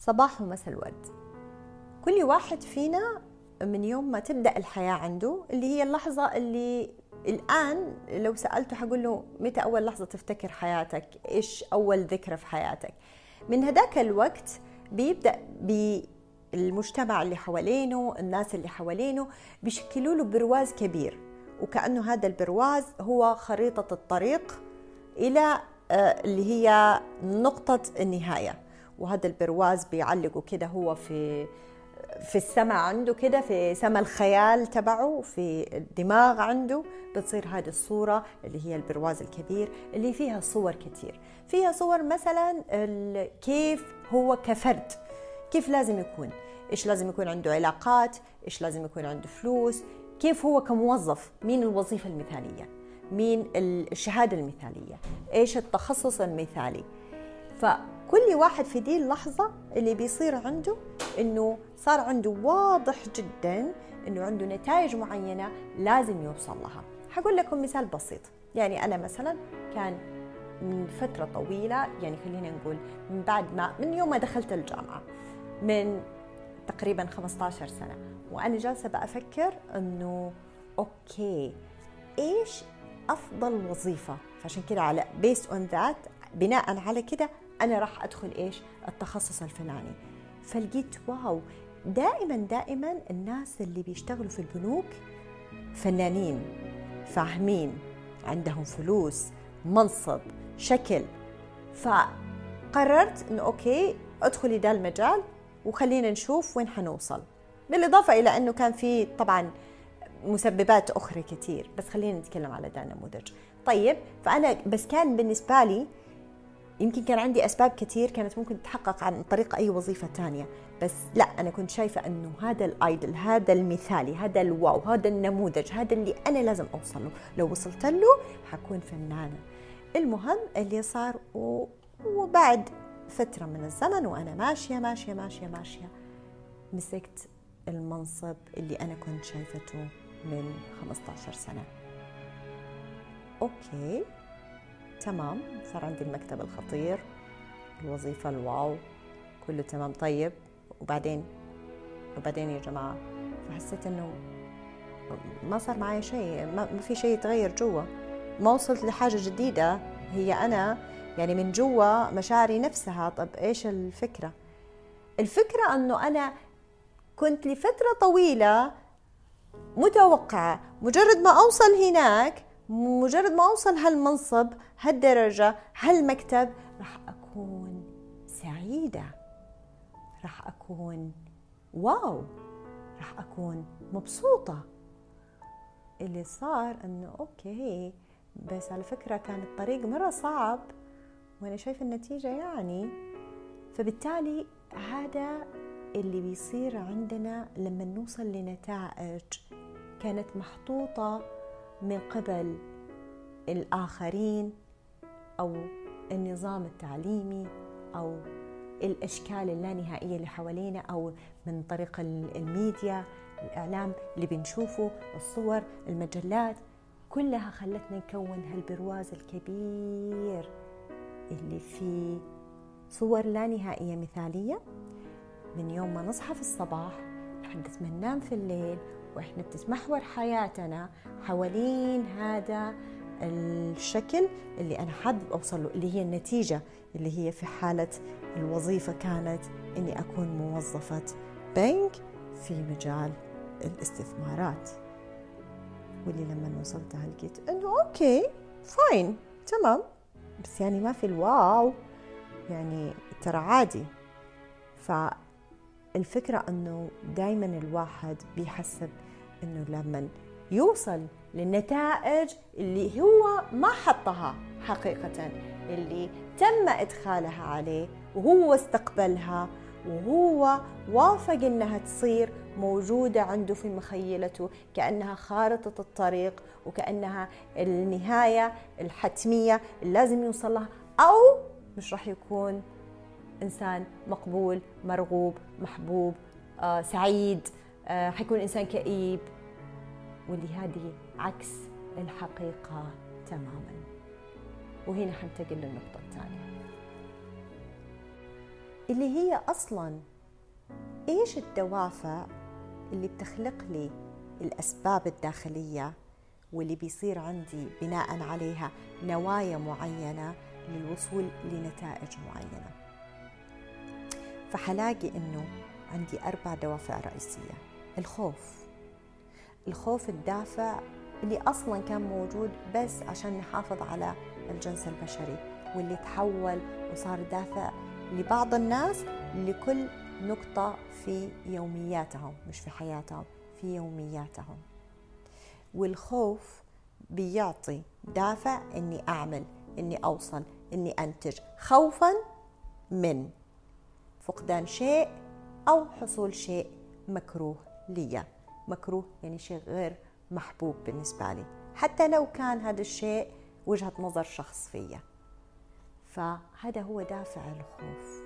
صباح ومساء الورد. كل واحد فينا من يوم ما تبدأ الحياة عنده اللي هي اللحظة اللي الآن لو سألته حقول له متى أول لحظة تفتكر حياتك؟ إيش أول ذكرى في حياتك؟ من هذاك الوقت بيبدأ بالمجتمع اللي حوالينه الناس اللي حوالينه بيشكلوا له برواز كبير. وكأنه هذا البرواز هو خريطة الطريق إلى آه، اللي هي نقطة النهاية. وهذا البرواز بيعلقه كده هو في في السماء عنده كده في سما الخيال تبعه في الدماغ عنده. بتصير هذه الصورة اللي هي البرواز الكبير اللي فيها صور كتير. فيها صور مثلا كيف هو كفرد. كيف لازم يكون؟ إيش لازم يكون عنده علاقات؟ إيش لازم يكون عنده فلوس؟ كيف هو كموظف؟ مين الوظيفة المثالية؟ مين الشهادة المثالية؟ إيش التخصص المثالي؟ فكل واحد في دي اللحظة اللي بيصير عنده إنه صار عنده واضح جدا إنه عنده نتائج معينة لازم يوصل لها. حقول لكم مثال بسيط. يعني أنا مثلا كان من فترة طويلة يعني خلينا نقول من بعد ما من يوم ما دخلت الجامعة من تقريبا 15 سنة وأنا جالسة بأفكر أنه okay إيش أفضل وظيفة؟ فعشان كده على based on that بناء على كده أنا راح أدخل إيش؟ التخصص الفلاني. فلقيت wow دائما دائما الناس اللي بيشتغلوا في البنوك فنانين فاهمين عندهم فلوس منصب شكل. فقررت إنه أوكي ادخلي ده المجال وخلينا نشوف وين حنوصل. بالإضافة إلى إنه كان في طبعا مسببات أخرى كثير بس خلينا نتكلم على ده النموذج طيب فأنا بس كان بالنسبة لي يمكن كان عندي أسباب كثير كانت ممكن تتحقق عن طريق أي وظيفة ثانية بس لا أنا كنت شايفة أنه هذا الأيدل هذا المثالي هذا الواو هذا النموذج هذا اللي أنا لازم أوصل له. لو وصلت له حكون فنانة. المهم اللي صار و... وبعد فترة من الزمن وأنا ماشية ماشية ماشية ماشية مسكت المنصب اللي أنا كنت شايفته من 15 سنة. أوكي. تمام صار عندي المكتب الخطير الوظيفة الواو كله تمام. طيب وبعدين؟ وبعدين يا جماعة فحسيت إنه ما صار معي شيء ما في شيء يتغير جوا. ما وصلت لحاجة جديدة هي أنا يعني من جوا مشاعري نفسها. طب إيش الفكرة؟ الفكرة أنه أنا كنت لفترة طويلة متوقعة مجرد ما أوصل هناك مجرد ما أوصل هالمنصب هالدرجة هالمكتب راح أكون سعيدة. راح أكون واو. راح أكون مبسوطة. اللي صار إنه أوكي بس على فكرة كان الطريق مرة صعب وأنا شايفة النتيجة يعني. فبالتالي هذا اللي بيصير عندنا لما نوصل لنتائج كانت محطوطة من قبل الآخرين أو النظام التعليمي أو الأشكال اللانهائية اللي حوالينا أو من طريق الميديا الإعلام اللي بنشوفه الصور المجلات كلها خلتنا نكون هالبرواز الكبير اللي فيه صور لا نهائية مثالية. من يوم ما نصحى في الصباح لحد ما ننام في الليل وإحنا بتتمحور حياتنا حوالين هذا الشكل اللي أنا حابب أوصل له اللي هي النتيجة اللي هي في حالة الوظيفة كانت إني أكون موظفة بنك في مجال الاستثمارات. واللي لما وصلتها لقيت إنه okay fine تمام. بس يعني ما في ال wow يعني ترى عادي. فالفكرة إنه دائما الواحد بيحسب إنه لما يوصل للنتائج اللي هو ما حطها حقيقة اللي تم إدخالها عليه وهو استقبلها وهو وافق إنها تصير موجودة عنده في مخيلته كأنها خارطة الطريق وكأنها النهاية الحتمية اللي لازم يوصل لها أو مش راح يكون إنسان مقبول مرغوب محبوب آه، سعيد. حيكون إنسان كئيب واللي هذه عكس الحقيقة تماما. وهنا حنتقل للنقطة الثانية. اللي هي أصلا إيش الدوافع اللي بتخلق لي الأسباب الداخلية واللي بيصير عندي بناء عليها نوايا معينة للوصول لنتائج معينة؟ فحلاقي إنه عندي أربع دوافع رئيسية. الخوف. الخوف الدافع اللي أصلا كان موجود بس عشان نحافظ على الجنس البشري واللي تحول وصار دافع لبعض الناس لكل نقطة في يومياتهم مش في حياتهم في يومياتهم. والخوف بيعطي دافع إني أعمل إني أوصل إني أنتج خوفا من فقدان شيء أو حصول شيء مكروه. لي مكروه يعني شيء غير محبوب بالنسبة لي. حتى لو كان هذا الشيء وجهة نظر شخص فيا. فهذا هو دافع الخوف.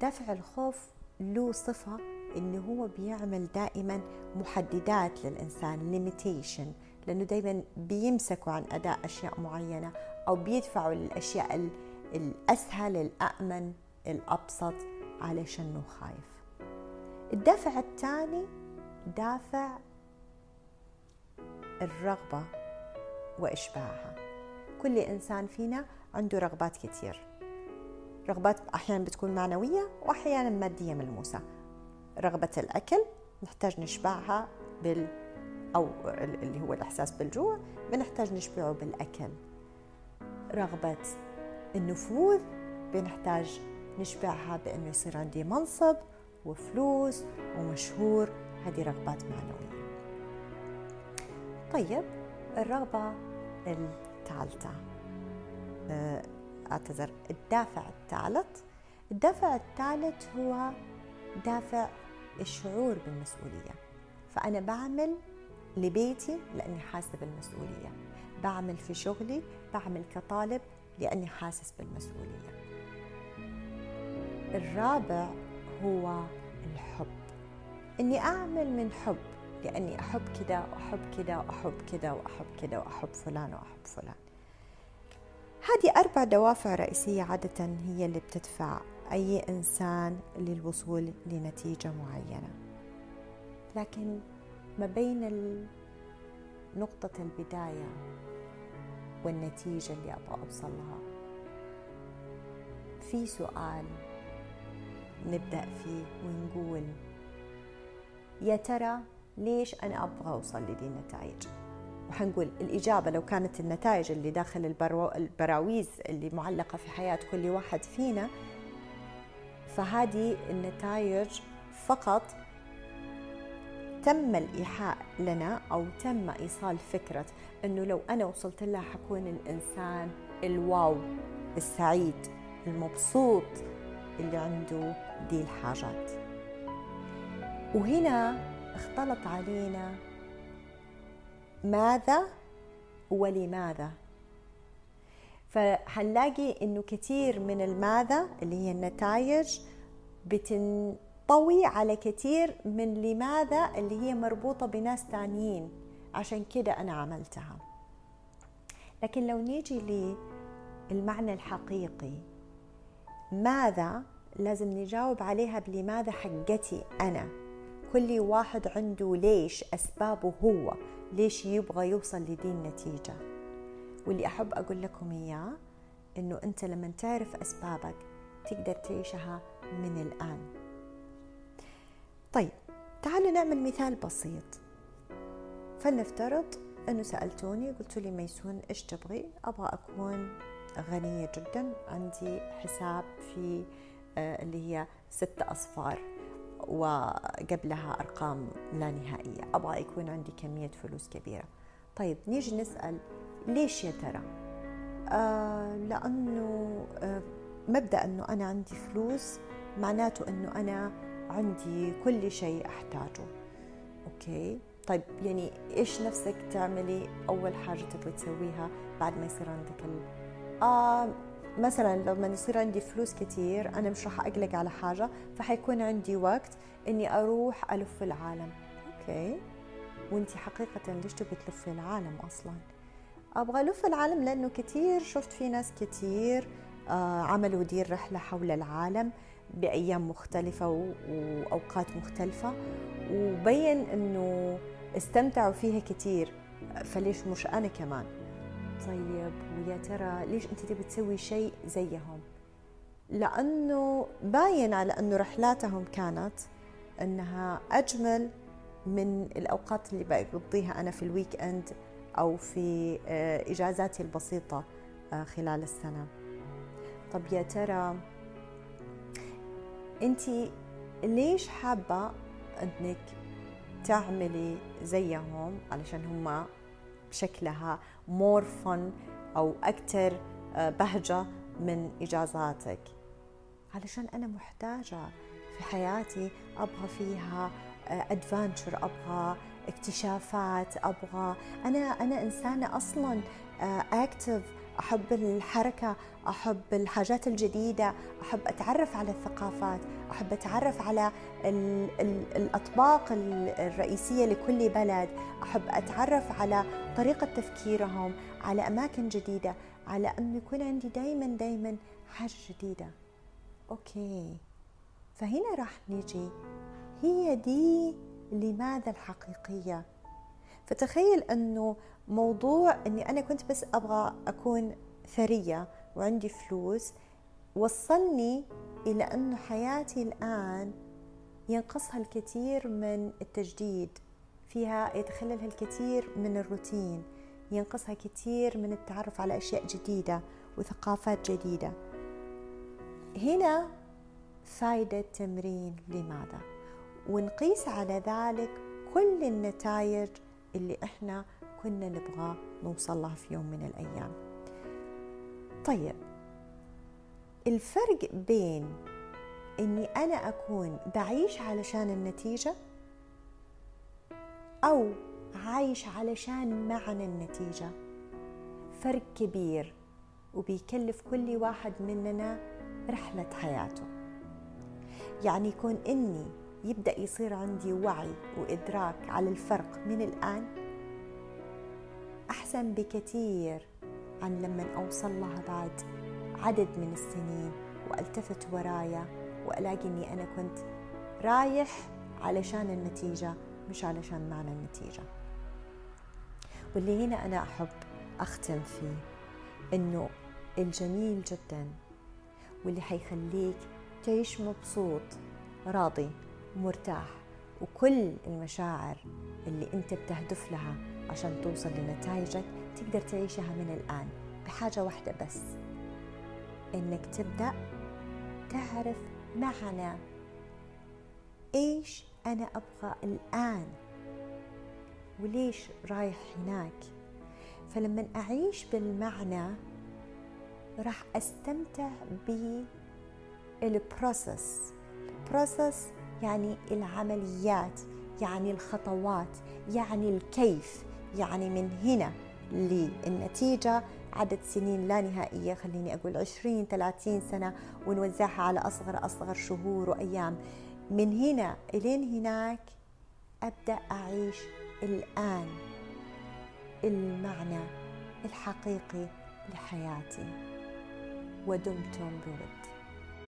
دافع الخوف له صفة إنه هو بيعمل دائما محددات للإنسان ليميتيشن لأنه دائما بيمسكوا عن أداء أشياء معينة أو بيدفعوا للأشياء الأسهل الامن الأبسط علشانه خايف. الدافع الثاني دافع الرغبة وإشباعها. كل إنسان فينا عنده رغبات كثير رغبات أحيانا بتكون معنوية واحيانا مادية ملموسة. رغبة الأكل نحتاج نشبعها بال أو اللي هو الإحساس بالجوع بنحتاج نشبعه بالأكل. رغبة النفوذ بنحتاج نشبعها بأنه يصير عندي منصب وفلوس ومشهور. هذه رغبات معنوية. طيب الرغبة الثالثة. آه، أعتذر الدافع الثالث. الدافع الثالث هو دافع الشعور بالمسؤولية. فأنا بعمل لبيتي لأني حاسة بالمسؤولية. بعمل في شغلي بعمل كطالب لأني حاسس بالمسؤولية. الرابع هو الحب. إني أعمل من حب لأني أحب كذا وأحب كذا وأحب كذا وأحب كذا وأحب فلان وأحب فلان. هذه أربع دوافع رئيسية عادة هي اللي بتدفع أي إنسان للوصول لنتيجة معينة. لكن ما بين نقطة البداية والنتيجة اللي أبغى أوصل لها في سؤال نبدأ فيه ونقول يا ترى ليش أنا أبغى أوصل لدي النتائج؟ وحنقول الإجابة لو كانت النتائج اللي داخل البراويز اللي معلقة في حياة كل واحد فينا فهذه النتائج فقط تم الإيحاء لنا أو تم إيصال فكرة أنه لو أنا وصلت لها حكون الإنسان الواو السعيد المبسوط. اللي عنده دي الحاجات. وهنا اختلط علينا ماذا ولماذا. فحنلاقي إنه كثير من الماذا اللي هي النتائج بتنطوي على كثير من لماذا اللي هي مربوطة بناس تانيين. عشان كده أنا عملتها. لكن لو نيجي للمعنى الحقيقي ماذا لازم نجاوب عليها بلماذا حقتي أنا؟ كل واحد عنده ليش أسبابه هو ليش يبغى يوصل لدي النتيجة واللي أحب أقول لكم إياه إنه أنت لما تعرف أسبابك تقدر تعيشها من الآن. طيب تعالوا نعمل مثال بسيط. فلنفترض أنه سألتوني قلت لي ميسون إيش تبغي؟ أبغى أكون غنية جدا. عندي حساب في آه، اللي هي ست أصفار وقبلها أرقام لا نهائية. أبغى يكون عندي كمية فلوس كبيرة. طيب نيجي نسأل ليش يا ترى؟ آه لأنه آه مبدأ أنه أنا عندي فلوس معناته أنه أنا عندي كل شيء أحتاجه. okay؟ طيب يعني إيش نفسك تعملي؟ أول حاجة تبغي تسويها بعد ما يصير عندك. آه مثلا لما يصير عندي فلوس كتير أنا مش راح أقلق على حاجة فحيكون عندي وقت إني أروح ألف العالم. okay؟ وانت حقيقة ليش تبغي تلفي العالم أصلا؟ أبغى ألف العالم لأنه كتير شفت في ناس كتير آه، عملوا دي الرحلة حول العالم بأيام مختلفة وأوقات مختلفة وبين أنه استمتعوا فيها كثير فليش مش أنا كمان؟ طيب ويا ترى ليش أنت تبي تسوي شيء زيهم؟ لأنه باين على أنه رحلاتهم كانت أنها أجمل من الأوقات اللي بقضيها أنا في ال weekend أو في آه، إجازاتي البسيطة آه، خلال السنة. طب يا ترى أنت ليش حابة أنك تعملي زيهم؟ علشان هم شكلها more fun أو أكثر آه، بهجة من إجازاتك. علشان أنا محتاجة في حياتي أبغى فيها ادفنتشر أبغى اكتشافات أبغى أنا أنا إنسانة أصلا اكتف آه، أحب الحركة أحب الحاجات الجديدة أحب أتعرف على الثقافات أحب أتعرف على ال ال الأطباق الرئيسية لكل بلد أحب أتعرف على طريقة تفكيرهم على أماكن جديدة على انه يكون عندي دائما دائما حاجة جديدة. أوكي. فهنا راح نيجي. هي دي لماذا الحقيقية؟ فتخيل أنه موضوع أني أنا كنت بس أبغى أكون ثرية وعندي فلوس وصلني إلى أنه حياتي الآن ينقصها الكثير من التجديد. فيها يتخللها الكثير من الروتين ينقصها كثير من التعرف على أشياء جديدة وثقافات جديدة هنا فائدة تمرين لماذا؟ ونقيس على ذلك كل النتائج اللي إحنا كنا نبغى نوصل لها في يوم من الأيام طيب الفرق بين إني أنا أكون بعيش علشان النتيجة أو عايش علشان معنى النتيجة. فرق كبير وبيكلف كل واحد مننا رحلة حياته. يعني يكون إني يبدأ يصير عندي وعي وإدراك على الفرق من الآن أحسن بكثير عن لما أوصل لها بعد عدد من السنين وألتفت ورايا وألاقي إني أنا كنت رايح علشان النتيجة. مش علشان معنى النتيجة. واللي هنا أنا أحب أختم فيه إنه الجميل جدا واللي حيخليك تعيش مبسوط راضي ومرتاح وكل المشاعر اللي أنت بتهدف لها عشان توصل لنتائجك تقدر تعيشها من الآن بحاجة واحدة بس إنك تبدأ تعرف معنى إيش أنا أبغى الآن. وليش رايح هناك؟ فلما أعيش بالمعنى راح أستمتع بال process ال process يعني العمليات يعني الخطوات يعني الكيف يعني من هنا للنتيجة. عدد سنين لا نهائية خليني أقول 20 30 سنة ونوزعها على أصغر أصغر شهور وأيام. من هنا إلين هناك أبدأ أعيش الآن المعنى الحقيقي لحياتي. ودمتم بود